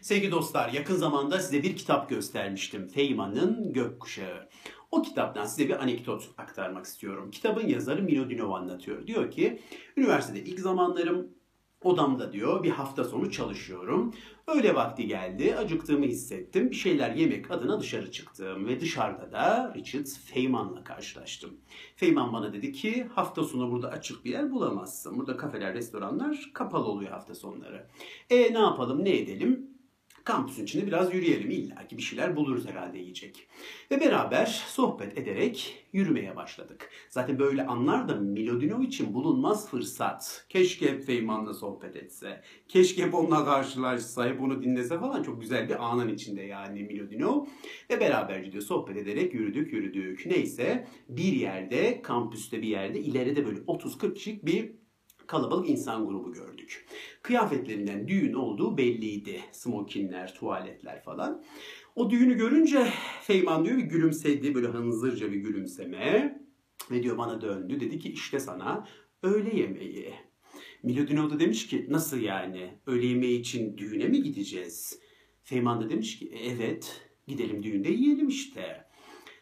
Sevgili dostlar, yakın zamanda size bir kitap göstermiştim. Feynman'ın Gökkuşağı. O kitaptan size bir anekdot aktarmak istiyorum. Kitabın yazarı Milo Dinov anlatıyor. Diyor ki, üniversitede ilk zamanlarım odamda diyor bir hafta sonu çalışıyorum. Öğle vakti geldi, acıktığımı hissettim. Bir şeyler yemek adına dışarı çıktım ve dışarıda da Richard Feynman'la karşılaştım. Feynman bana dedi ki hafta sonu burada açık bir yer bulamazsın. Burada kafeler, restoranlar kapalı oluyor hafta sonları. E ne yapalım, ne edelim? Kampüsün içinde biraz yürüyelim. İlla ki bir şeyler buluruz herhalde yiyecek. Ve beraber sohbet ederek yürümeye başladık. Zaten böyle anlar da Milodinov için bulunmaz fırsat. Keşke hep Feynman'la sohbet etse. Keşke hep onunla karşılaşsa, hep onu dinlese falan. Çok güzel bir anın içinde yani Milodinov. Ve beraberce diyor sohbet ederek yürüdük yürüdük. Neyse bir yerde, kampüste bir yerde ileride böyle 30-40 kişilik bir kalabalık insan grubu gördük. Kıyafetlerinden düğün olduğu belliydi. Smokinler, tuvaletler falan. O düğünü görünce Feyman diyor bir gülümsedi böyle hınzırca bir gülümseme. Ve diyor bana döndü dedi ki işte sana öğle yemeği. Milodinov da demiş ki nasıl yani öğle yemeği için düğüne mi gideceğiz? Feyman da demiş ki evet gidelim düğünde yiyelim işte.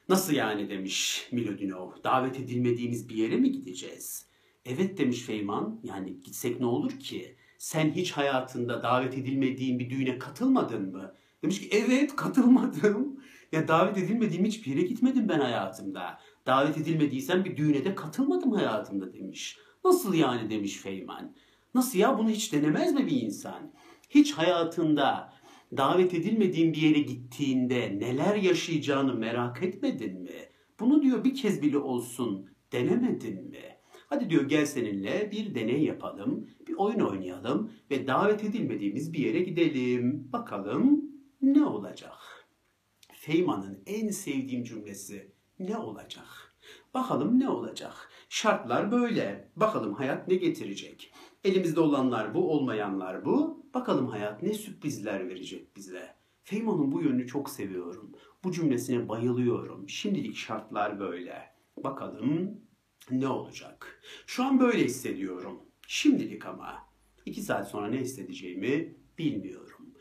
Nasıl yani demiş Milodinov. Davet edilmediğimiz bir yere mi gideceğiz? Evet demiş Feyman. Yani gitsek ne olur ki? Sen hiç hayatında davet edilmediğin bir düğüne katılmadın mı? Demiş ki evet katılmadım. Ya davet edilmediğim hiçbir yere gitmedim ben hayatımda. Davet edilmediysen bir düğüne de katılmadım hayatımda demiş. Nasıl yani demiş Feyman. Nasıl ya bunu hiç denemez mi bir insan? Hiç hayatında davet edilmediğin bir yere gittiğinde neler yaşayacağını merak etmedin mi? Bunu diyor bir kez bile olsun denemedin mi? Hadi diyor gel seninle bir deney yapalım, bir oyun oynayalım ve davet edilmediğimiz bir yere gidelim. Bakalım ne olacak? Feynman'ın en sevdiğim cümlesi ne olacak? Bakalım ne olacak? Şartlar böyle. Bakalım hayat ne getirecek? Elimizde olanlar bu, olmayanlar bu. Bakalım hayat ne sürprizler verecek bize? Feynman'ın bu yönünü çok seviyorum. Bu cümlesine bayılıyorum. Şimdilik şartlar böyle. Bakalım ne olacak? Şu an böyle hissediyorum. Şimdilik ama. iki saat sonra ne hissedeceğimi bilmiyorum.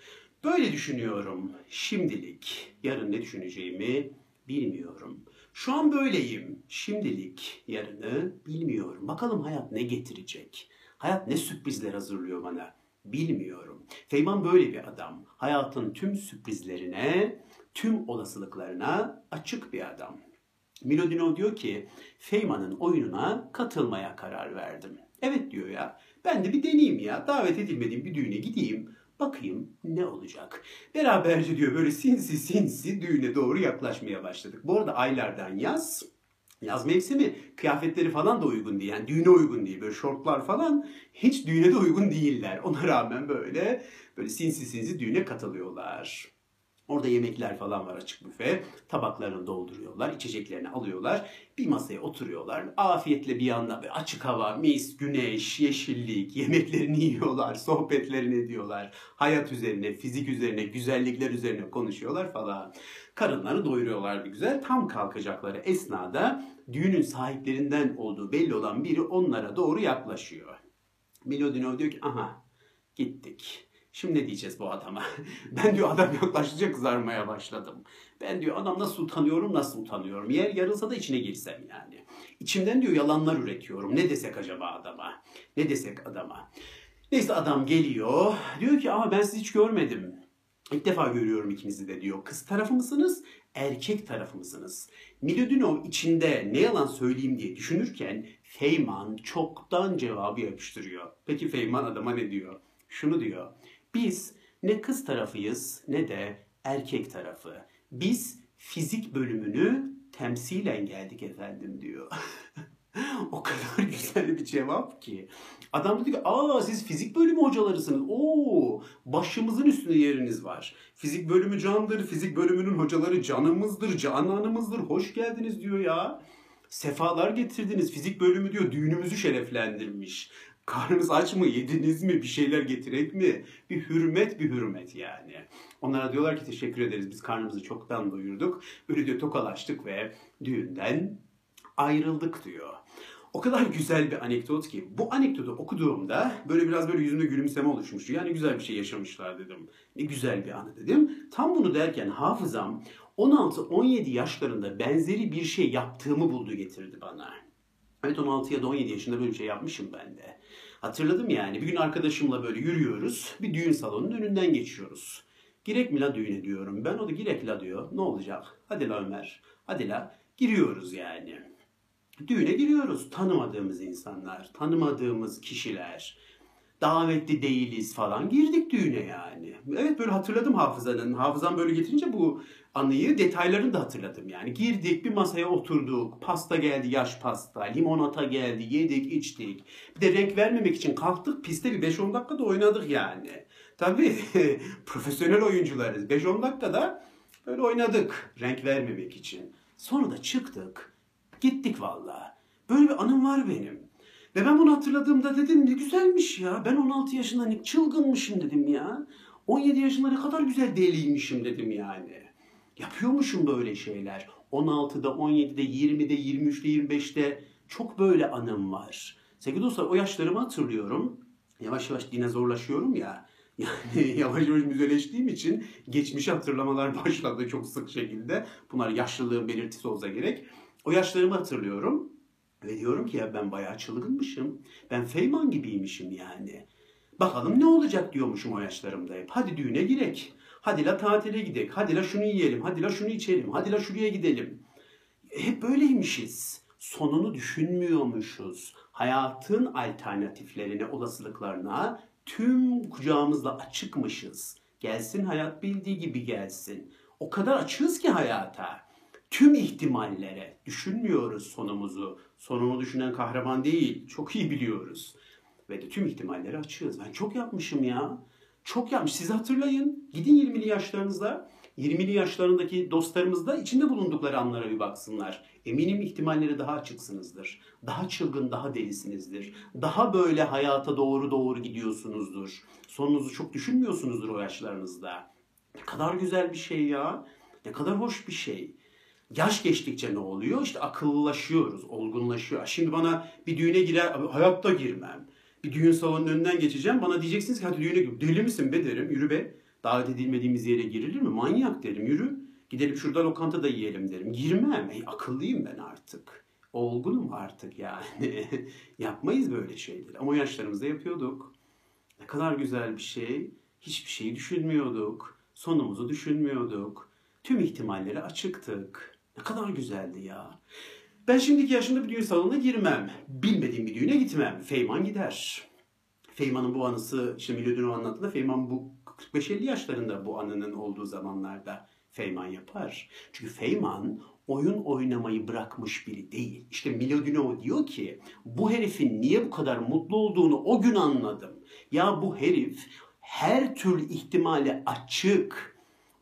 Böyle düşünüyorum. Şimdilik. Yarın ne düşüneceğimi bilmiyorum. Şu an böyleyim. Şimdilik. Yarını bilmiyorum. Bakalım hayat ne getirecek? Hayat ne sürprizler hazırlıyor bana? Bilmiyorum. Feyman böyle bir adam. Hayatın tüm sürprizlerine, tüm olasılıklarına açık bir adam. Milodinov diyor ki Feynman'ın oyununa katılmaya karar verdim. Evet diyor ya ben de bir deneyeyim ya davet edilmediğim bir düğüne gideyim bakayım ne olacak. Beraberce diyor böyle sinsi sinsi düğüne doğru yaklaşmaya başladık. Bu arada aylardan yaz Yaz mevsimi kıyafetleri falan da uygun değil. Yani düğüne uygun değil. Böyle şortlar falan hiç düğüne de uygun değiller. Ona rağmen böyle böyle sinsi sinsi düğüne katılıyorlar. Orada yemekler falan var açık büfe. Tabaklarını dolduruyorlar, içeceklerini alıyorlar. Bir masaya oturuyorlar. Afiyetle bir yanda açık hava, mis, güneş, yeşillik, yemeklerini yiyorlar, sohbetlerini ediyorlar. Hayat üzerine, fizik üzerine, güzellikler üzerine konuşuyorlar falan. Karınlarını doyuruyorlar bir güzel. Tam kalkacakları esnada düğünün sahiplerinden olduğu belli olan biri onlara doğru yaklaşıyor. Milodinov diyor ki aha gittik. Şimdi ne diyeceğiz bu adama? ben diyor adam yaklaştıkça kızarmaya başladım. Ben diyor adam nasıl utanıyorum nasıl utanıyorum. Yer yarılsa da içine girsem yani. İçimden diyor yalanlar üretiyorum. Ne desek acaba adama? Ne desek adama? Neyse adam geliyor. Diyor ki ama ben sizi hiç görmedim. İlk defa görüyorum ikinizi de diyor. Kız tarafı mısınız? Erkek tarafı mısınız? Milodinov içinde ne yalan söyleyeyim diye düşünürken Feyman çoktan cevabı yapıştırıyor. Peki Feyman adama ne diyor? Şunu diyor. Biz ne kız tarafıyız ne de erkek tarafı. Biz fizik bölümünü temsilen geldik efendim diyor. o kadar güzel bir cevap ki. Adam dedi ki aa siz fizik bölümü hocalarısınız. Oo başımızın üstünde yeriniz var. Fizik bölümü candır. Fizik bölümünün hocaları canımızdır, cananımızdır. Hoş geldiniz diyor ya. Sefalar getirdiniz. Fizik bölümü diyor düğünümüzü şereflendirmiş. Karnınız aç mı? Yediniz mi? Bir şeyler getirek mi? Bir hürmet bir hürmet yani. Onlara diyorlar ki teşekkür ederiz. Biz karnımızı çoktan doyurduk. Öyle diyor tokalaştık ve düğünden ayrıldık diyor. O kadar güzel bir anekdot ki bu anekdotu okuduğumda böyle biraz böyle yüzümde gülümseme oluşmuştu. Yani güzel bir şey yaşamışlar dedim. Ne güzel bir anı dedim. Tam bunu derken hafızam 16-17 yaşlarında benzeri bir şey yaptığımı buldu getirdi bana. Evet 16 ya da 17 yaşında böyle bir şey yapmışım ben de. Hatırladım yani. Bir gün arkadaşımla böyle yürüyoruz. Bir düğün salonunun önünden geçiyoruz. Girek mi la düğüne diyorum. Ben o da girek la diyor. Ne olacak? Hadi la Ömer. Hadi la. Giriyoruz yani. Düğüne giriyoruz. Tanımadığımız insanlar, tanımadığımız kişiler. Davetli değiliz falan. Girdik düğüne yani. Evet böyle hatırladım hafızanın. Hafızam böyle getirince bu anıyı, detaylarını da hatırladım yani. Girdik bir masaya oturduk. Pasta geldi, yaş pasta. Limonata geldi, yedik, içtik. Bir de renk vermemek için kalktık. Piste bir 5-10 dakikada oynadık yani. Tabii profesyonel oyuncularız. 5-10 dakikada böyle oynadık renk vermemek için. Sonra da çıktık. Gittik valla. Böyle bir anım var benim. Ve ben bunu hatırladığımda dedim ne güzelmiş ya. Ben 16 yaşında ne çılgınmışım dedim ya. 17 yaşında ne kadar güzel deliymişim dedim yani. Yapıyormuşum böyle şeyler. 16'da, 17'de, 20'de, 23'te, 25'te çok böyle anım var. Sevgili dostlar o yaşlarımı hatırlıyorum. Yavaş yavaş dinozorlaşıyorum ya. Yani yavaş yavaş müzeleştiğim için geçmişi hatırlamalar başladı çok sık şekilde. Bunlar yaşlılığın belirtisi olsa gerek. O yaşlarımı hatırlıyorum. Ve diyorum ki ya ben bayağı çılgınmışım. Ben Feyman gibiymişim yani. Bakalım ne olacak diyormuşum o yaşlarımda hep. Hadi düğüne girek. Hadi la tatile gidek. Hadi la şunu yiyelim. Hadi la şunu içelim. Hadi la şuraya gidelim. Hep böyleymişiz. Sonunu düşünmüyormuşuz. Hayatın alternatiflerine, olasılıklarına tüm kucağımızla açıkmışız. Gelsin hayat bildiği gibi gelsin. O kadar açığız ki hayata. Tüm ihtimallere düşünmüyoruz sonumuzu. Sonunu düşünen kahraman değil. Çok iyi biliyoruz. Ve de tüm ihtimallere açığız. Ben çok yapmışım ya. Çok yapmış. Siz hatırlayın. Gidin 20'li yaşlarınızda. 20'li yaşlarındaki dostlarımız da içinde bulundukları anlara bir baksınlar. Eminim ihtimalleri daha açıksınızdır. Daha çılgın, daha delisinizdir. Daha böyle hayata doğru doğru gidiyorsunuzdur. Sonunuzu çok düşünmüyorsunuzdur o yaşlarınızda. Ne kadar güzel bir şey ya. Ne kadar hoş bir şey. Yaş geçtikçe ne oluyor? İşte akıllılaşıyoruz, olgunlaşıyor. Şimdi bana bir düğüne girer, hayatta girmem. Bir düğün salonunun önünden geçeceğim. Bana diyeceksiniz ki hadi düğüne gir. Deli misin be derim. Yürü be. Davet edilmediğimiz yere girilir mi? Manyak derim. Yürü. Gidelim şurada lokantada yiyelim derim. Girmem. Ey, akıllıyım ben artık. Olgunum artık yani. Yapmayız böyle şeyleri. Ama yaşlarımızda yapıyorduk. Ne kadar güzel bir şey. Hiçbir şeyi düşünmüyorduk. Sonumuzu düşünmüyorduk. Tüm ihtimallere açıktık. Ne kadar güzeldi ya. Ben şimdiki yaşımda bir düğün salonuna girmem. Bilmediğim bir düğüne gitmem. Feyman gider. Feyman'ın bu anısı işte Milodinov anlattığında Feyman bu 45-50 yaşlarında bu anının olduğu zamanlarda Feyman yapar. Çünkü Feyman oyun oynamayı bırakmış biri değil. İşte Milodinov diyor ki bu herifin niye bu kadar mutlu olduğunu o gün anladım. Ya bu herif her türlü ihtimale açık.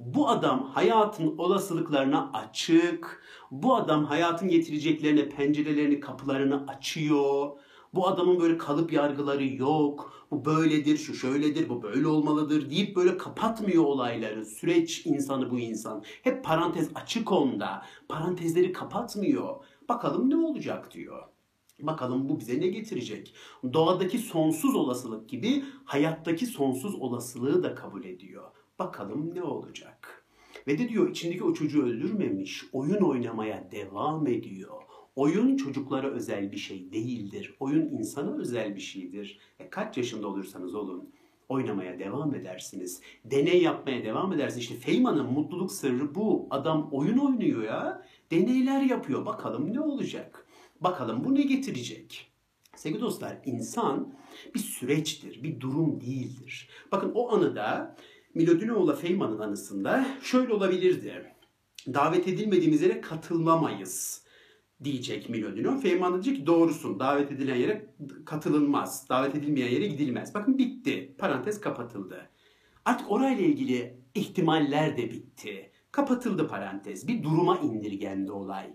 Bu adam hayatın olasılıklarına açık. Bu adam hayatın getireceklerine pencerelerini, kapılarını açıyor. Bu adamın böyle kalıp yargıları yok. Bu böyledir, şu şöyledir, bu böyle olmalıdır deyip böyle kapatmıyor olayları. Süreç insanı bu insan. Hep parantez açık onda. Parantezleri kapatmıyor. Bakalım ne olacak diyor. Bakalım bu bize ne getirecek? Doğadaki sonsuz olasılık gibi hayattaki sonsuz olasılığı da kabul ediyor. Bakalım ne olacak? Ve de diyor içindeki o çocuğu öldürmemiş, oyun oynamaya devam ediyor. Oyun çocuklara özel bir şey değildir. Oyun insana özel bir şeydir. E kaç yaşında olursanız olun oynamaya devam edersiniz. Deney yapmaya devam edersiniz. İşte Feynman'ın mutluluk sırrı bu. Adam oyun oynuyor ya. Deneyler yapıyor. Bakalım ne olacak? Bakalım bu ne getirecek? Sevgili dostlar insan bir süreçtir, bir durum değildir. Bakın o anıda Milodinoğlu Feynman'ın anısında şöyle olabilirdi. Davet edilmediğimiz yere katılmamayız diyecek Milodino. Feynman diyecek ki doğrusun davet edilen yere katılınmaz. Davet edilmeyen yere gidilmez. Bakın bitti. Parantez kapatıldı. Artık orayla ilgili ihtimaller de bitti. Kapatıldı parantez. Bir duruma indirgendi olay.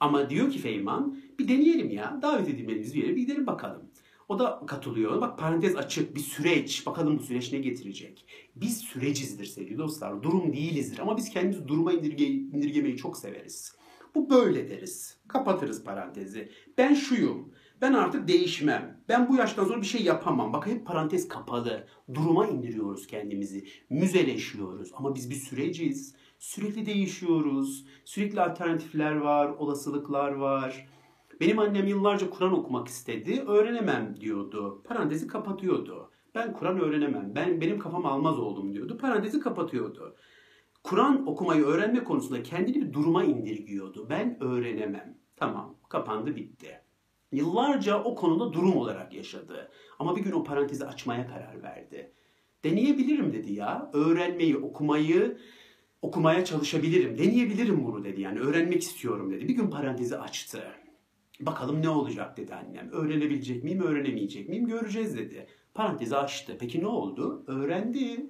Ama diyor ki Feynman bir deneyelim ya. Davet edilmediğimiz bir yere bir gidelim bakalım. O da katılıyor. Bak parantez açık bir süreç. Bakalım bu süreç ne getirecek. Biz sürecizdir sevgili dostlar. Durum değilizdir. Ama biz kendimizi duruma indirge, indirgemeyi çok severiz. Bu böyle deriz. Kapatırız parantezi. Ben şuyum. Ben artık değişmem. Ben bu yaştan sonra bir şey yapamam. Bak hep parantez kapalı. Duruma indiriyoruz kendimizi. Müzeleşiyoruz. Ama biz bir süreciz. Sürekli değişiyoruz. Sürekli alternatifler var, olasılıklar var. Benim annem yıllarca Kur'an okumak istedi. Öğrenemem diyordu. Parantezi kapatıyordu. Ben Kur'an öğrenemem. Ben benim kafam almaz oldum diyordu. Parantezi kapatıyordu. Kur'an okumayı öğrenme konusunda kendini bir duruma indirgiyordu. Ben öğrenemem. Tamam, kapandı bitti. Yıllarca o konuda durum olarak yaşadı. Ama bir gün o parantezi açmaya karar verdi. Deneyebilirim dedi ya. Öğrenmeyi, okumayı, okumaya çalışabilirim. Deneyebilirim bunu dedi. Yani öğrenmek istiyorum dedi. Bir gün parantezi açtı. Bakalım ne olacak dedi annem. Öğrenebilecek miyim, öğrenemeyecek miyim göreceğiz dedi. Parantezi açtı. Peki ne oldu? Öğrendi.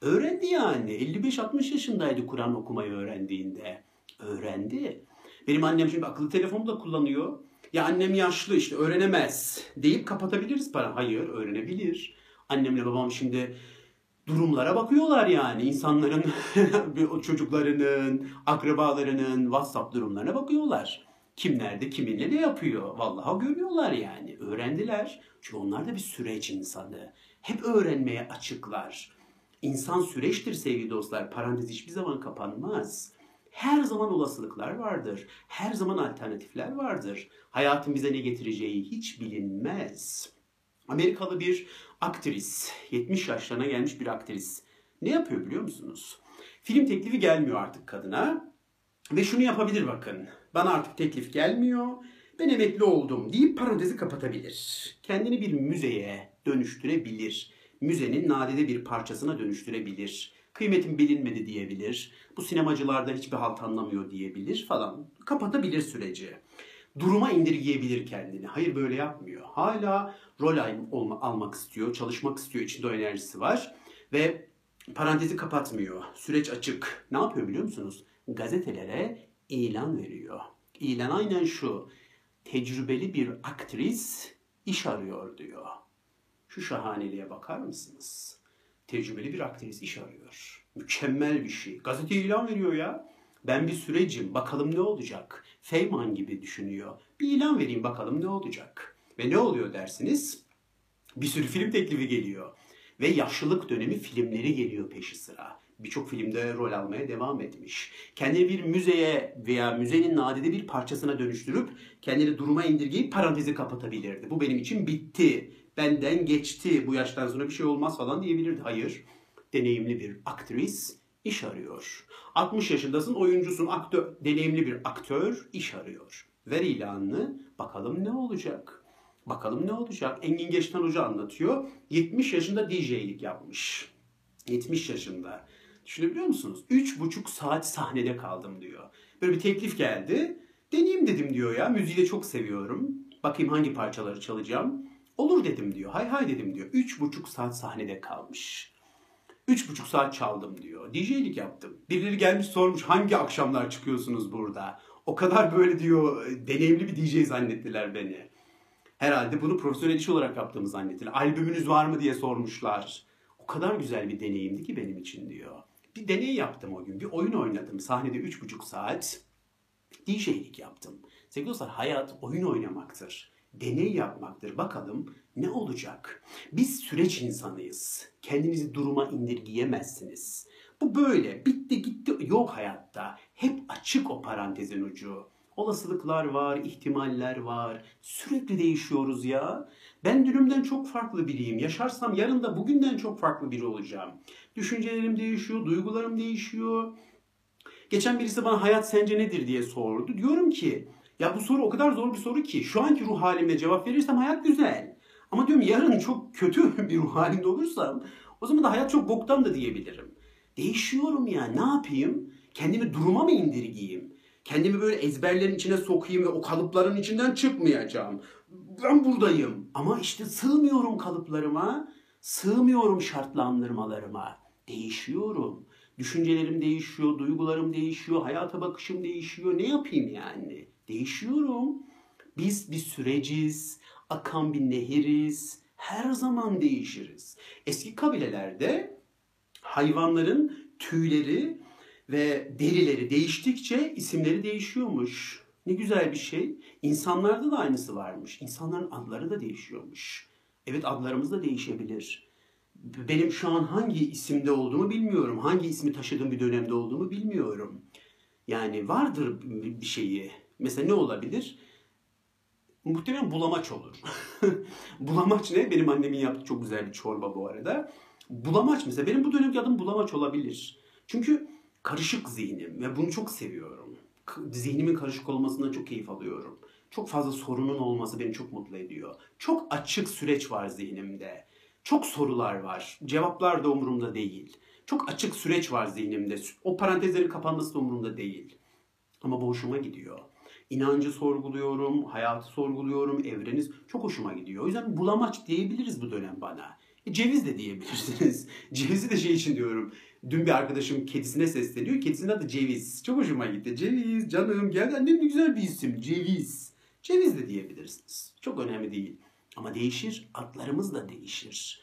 Öğrendi yani. 55-60 yaşındaydı Kur'an okumayı öğrendiğinde. Öğrendi. Benim annem şimdi akıllı telefonu da kullanıyor. Ya annem yaşlı işte öğrenemez deyip kapatabiliriz para. Hayır öğrenebilir. Annemle babam şimdi durumlara bakıyorlar yani. insanların çocuklarının, akrabalarının WhatsApp durumlarına bakıyorlar. Kim nerede, kiminle ne yapıyor? Vallahi görüyorlar yani. Öğrendiler. Çünkü onlar da bir süreç insanı. Hep öğrenmeye açıklar. İnsan süreçtir sevgili dostlar. Parantez hiçbir zaman kapanmaz. Her zaman olasılıklar vardır. Her zaman alternatifler vardır. Hayatın bize ne getireceği hiç bilinmez. Amerikalı bir aktris, 70 yaşlarına gelmiş bir aktris. Ne yapıyor biliyor musunuz? Film teklifi gelmiyor artık kadına. Ve şunu yapabilir bakın. Bana artık teklif gelmiyor. Ben emekli oldum deyip parantezi kapatabilir. Kendini bir müzeye dönüştürebilir. Müzenin nadide bir parçasına dönüştürebilir. Kıymetim bilinmedi diyebilir. Bu sinemacılarda hiçbir halt anlamıyor diyebilir falan. Kapatabilir süreci. Duruma indirgeyebilir kendini. Hayır böyle yapmıyor. Hala rol olma, almak istiyor, çalışmak istiyor. İçinde o enerjisi var. Ve parantezi kapatmıyor. Süreç açık. Ne yapıyor biliyor musunuz? Gazetelere ilan veriyor. İlan aynen şu. Tecrübeli bir aktris iş arıyor diyor. Şu şahaneliğe bakar mısınız? Tecrübeli bir aktris iş arıyor. Mükemmel bir şey. Gazete ilan veriyor ya. Ben bir sürecim. Bakalım ne olacak? Feyman gibi düşünüyor. Bir ilan vereyim bakalım ne olacak? Ve ne oluyor dersiniz? Bir sürü film teklifi geliyor. Ve yaşlılık dönemi filmleri geliyor peşi sıra. Birçok filmde rol almaya devam etmiş. Kendini bir müzeye veya müzenin nadide bir parçasına dönüştürüp kendini duruma indirgeyip parantezi kapatabilirdi. Bu benim için bitti. Benden geçti. Bu yaştan sonra bir şey olmaz falan diyebilirdi. Hayır. Deneyimli bir aktris iş arıyor. 60 yaşındasın, oyuncusun, aktör, deneyimli bir aktör iş arıyor. Ver ilanını, bakalım ne olacak. Bakalım ne olacak. Engin Geçten Hoca anlatıyor. 70 yaşında DJ'lik yapmış. 70 yaşında. Düşünebiliyor musunuz? 3,5 saat sahnede kaldım diyor. Böyle bir teklif geldi. Deneyeyim dedim diyor ya. Müziği de çok seviyorum. Bakayım hangi parçaları çalacağım. Olur dedim diyor. Hay hay dedim diyor. 3,5 saat sahnede kalmış. Üç buçuk saat çaldım diyor. DJ'lik yaptım. Birileri gelmiş sormuş hangi akşamlar çıkıyorsunuz burada? O kadar böyle diyor deneyimli bir DJ zannettiler beni. Herhalde bunu profesyonel iş olarak yaptığımı zannettiler. Albümünüz var mı diye sormuşlar. O kadar güzel bir deneyimdi ki benim için diyor. Bir deney yaptım o gün. Bir oyun oynadım. Sahnede üç buçuk saat DJ'lik yaptım. Sevgili dostlar hayat oyun oynamaktır deney yapmaktır. Bakalım ne olacak? Biz süreç insanıyız. Kendinizi duruma indirgeyemezsiniz. Bu böyle. Bitti gitti yok hayatta. Hep açık o parantezin ucu. Olasılıklar var, ihtimaller var. Sürekli değişiyoruz ya. Ben dünümden çok farklı biriyim. Yaşarsam yarın da bugünden çok farklı biri olacağım. Düşüncelerim değişiyor, duygularım değişiyor. Geçen birisi bana hayat sence nedir diye sordu. Diyorum ki ya bu soru o kadar zor bir soru ki şu anki ruh halimle cevap verirsem hayat güzel. Ama diyorum yarın çok kötü bir ruh halinde olursam o zaman da hayat çok boktan da diyebilirim. Değişiyorum ya ne yapayım? Kendimi duruma mı indirgeyeyim? Kendimi böyle ezberlerin içine sokayım ve o kalıpların içinden çıkmayacağım. Ben buradayım. Ama işte sığmıyorum kalıplarıma. Sığmıyorum şartlandırmalarıma. Değişiyorum. Düşüncelerim değişiyor, duygularım değişiyor, hayata bakışım değişiyor. Ne yapayım yani? Değişiyorum. Biz bir süreciz, akan bir nehiriz. Her zaman değişiriz. Eski kabilelerde hayvanların tüyleri ve derileri değiştikçe isimleri değişiyormuş. Ne güzel bir şey. İnsanlarda da aynısı varmış. İnsanların adları da değişiyormuş. Evet adlarımız da değişebilir. Benim şu an hangi isimde olduğumu bilmiyorum. Hangi ismi taşıdığım bir dönemde olduğumu bilmiyorum. Yani vardır bir şeyi. Mesela ne olabilir? Muhtemelen bulamaç olur. bulamaç ne? Benim annemin yaptığı çok güzel bir çorba bu arada. Bulamaç mesela. Benim bu dönemki adım bulamaç olabilir. Çünkü karışık zihnim ve bunu çok seviyorum. Zihnimin karışık olmasından çok keyif alıyorum. Çok fazla sorunun olması beni çok mutlu ediyor. Çok açık süreç var zihnimde. Çok sorular var. Cevaplar da umurumda değil. Çok açık süreç var zihnimde. O parantezlerin kapanması da umurumda değil. Ama bu hoşuma gidiyor. İnancı sorguluyorum, hayatı sorguluyorum, evreniz çok hoşuma gidiyor. O yüzden bulamaç diyebiliriz bu dönem bana. E, ceviz de diyebilirsiniz. Cevizi de şey için diyorum. Dün bir arkadaşım kedisine sesleniyor. Kedisinin adı Ceviz. Çok hoşuma gitti. Ceviz canım gel annem ne güzel bir isim. Ceviz. Ceviz de diyebilirsiniz. Çok önemli değil. Ama değişir. Adlarımız da değişir.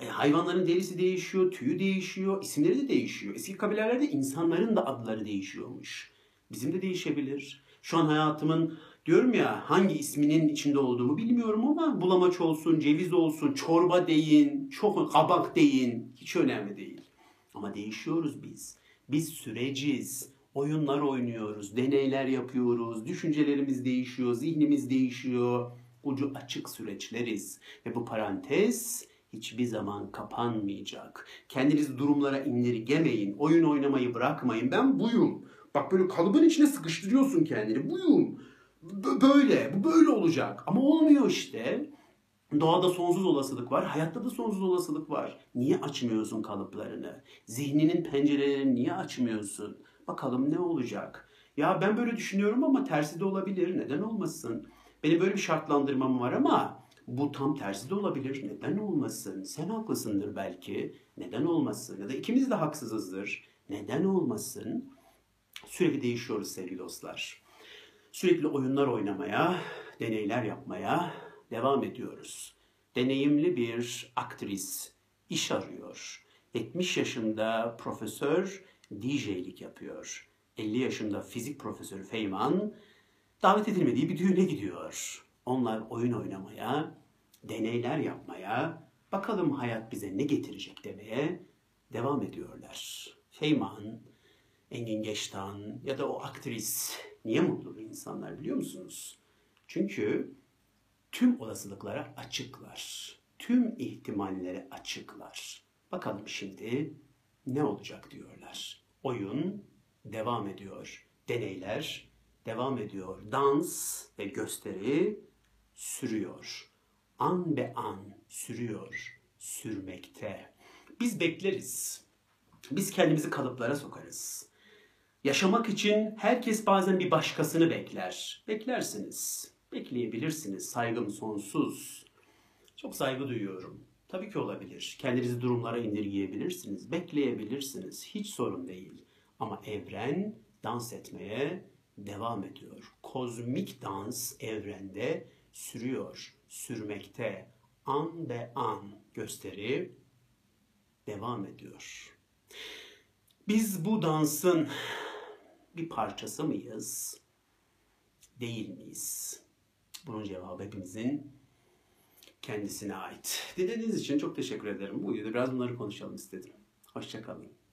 E, hayvanların derisi değişiyor, tüyü değişiyor, isimleri de değişiyor. Eski kabilelerde insanların da adları değişiyormuş. Bizim de değişebilir. Şu an hayatımın diyorum ya hangi isminin içinde olduğumu bilmiyorum ama bulamaç olsun, ceviz olsun, çorba deyin, çok kabak deyin hiç önemli değil. Ama değişiyoruz biz. Biz süreciz. Oyunlar oynuyoruz, deneyler yapıyoruz, düşüncelerimiz değişiyor, zihnimiz değişiyor. Ucu açık süreçleriz. Ve bu parantez hiçbir zaman kapanmayacak. Kendinizi durumlara indirgemeyin. Oyun oynamayı bırakmayın. Ben buyum. Bak böyle kalıbın içine sıkıştırıyorsun kendini. Buyum. Böyle. Bu böyle olacak. Ama olmuyor işte. Doğada sonsuz olasılık var. Hayatta da sonsuz olasılık var. Niye açmıyorsun kalıplarını? Zihninin pencerelerini niye açmıyorsun? Bakalım ne olacak? Ya ben böyle düşünüyorum ama tersi de olabilir. Neden olmasın? Benim böyle bir şartlandırmam var ama bu tam tersi de olabilir. Neden olmasın? Sen haklısındır belki. Neden olmasın? Ya da ikimiz de haksızızdır. Neden olmasın? Sürekli değişiyoruz sevgili dostlar. Sürekli oyunlar oynamaya, deneyler yapmaya devam ediyoruz. Deneyimli bir aktris iş arıyor. 70 yaşında profesör DJ'lik yapıyor. 50 yaşında fizik profesörü Feyman davet edilmediği bir düğüne gidiyor. Onlar oyun oynamaya, deneyler yapmaya, bakalım hayat bize ne getirecek demeye devam ediyorlar. Feyman Engin Geçtan ya da o aktris niye mutlu insanlar biliyor musunuz? Çünkü tüm olasılıklara açıklar. Tüm ihtimallere açıklar. Bakalım şimdi ne olacak diyorlar. Oyun devam ediyor. Deneyler devam ediyor. Dans ve gösteri sürüyor. An be an sürüyor. Sürmekte. Biz bekleriz. Biz kendimizi kalıplara sokarız. Yaşamak için herkes bazen bir başkasını bekler. Beklersiniz. Bekleyebilirsiniz. Saygım sonsuz. Çok saygı duyuyorum. Tabii ki olabilir. Kendinizi durumlara indirgeyebilirsiniz. Bekleyebilirsiniz. Hiç sorun değil. Ama evren dans etmeye devam ediyor. Kozmik dans evrende sürüyor, sürmekte. An be an gösteri devam ediyor. Biz bu dansın bir parçası mıyız? Değil miyiz? Bunun cevabı hepimizin kendisine ait. Dinlediğiniz için çok teşekkür ederim. Bu videoda biraz bunları konuşalım istedim. Hoşçakalın.